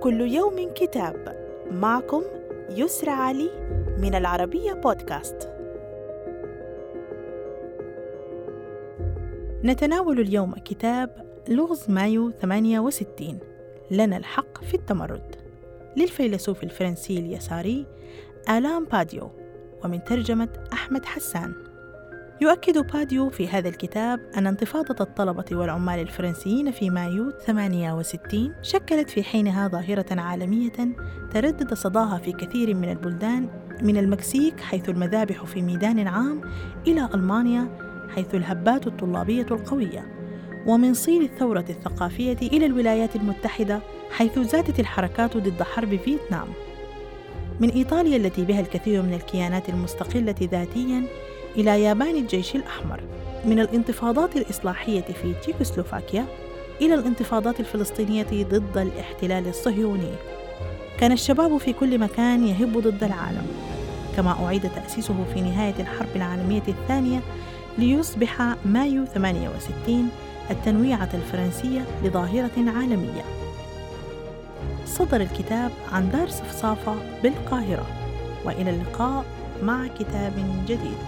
كل يوم كتاب. معكم يسرى علي من العربية بودكاست. نتناول اليوم كتاب لغز مايو 68 لنا الحق في التمرد. للفيلسوف الفرنسي اليساري آلان باديو ومن ترجمة أحمد حسان. يؤكد باديو في هذا الكتاب أن انتفاضة الطلبة والعمال الفرنسيين في مايو 68 شكلت في حينها ظاهرة عالمية تردد صداها في كثير من البلدان من المكسيك حيث المذابح في ميدان عام إلى ألمانيا حيث الهبات الطلابية القوية ومن صين الثورة الثقافية إلى الولايات المتحدة حيث زادت الحركات ضد حرب فيتنام. من إيطاليا التي بها الكثير من الكيانات المستقلة ذاتياً إلى يابان الجيش الأحمر. من الانتفاضات الإصلاحية في تشيكوسلوفاكيا إلى الانتفاضات الفلسطينية ضد الاحتلال الصهيوني. كان الشباب في كل مكان يهب ضد العالم كما أعيد تأسيسه في نهاية الحرب العالمية الثانية ليصبح مايو 68 التنويعة الفرنسية لظاهرة عالمية. صدر الكتاب عن دار صفصافة بالقاهرة وإلى اللقاء مع كتاب جديد.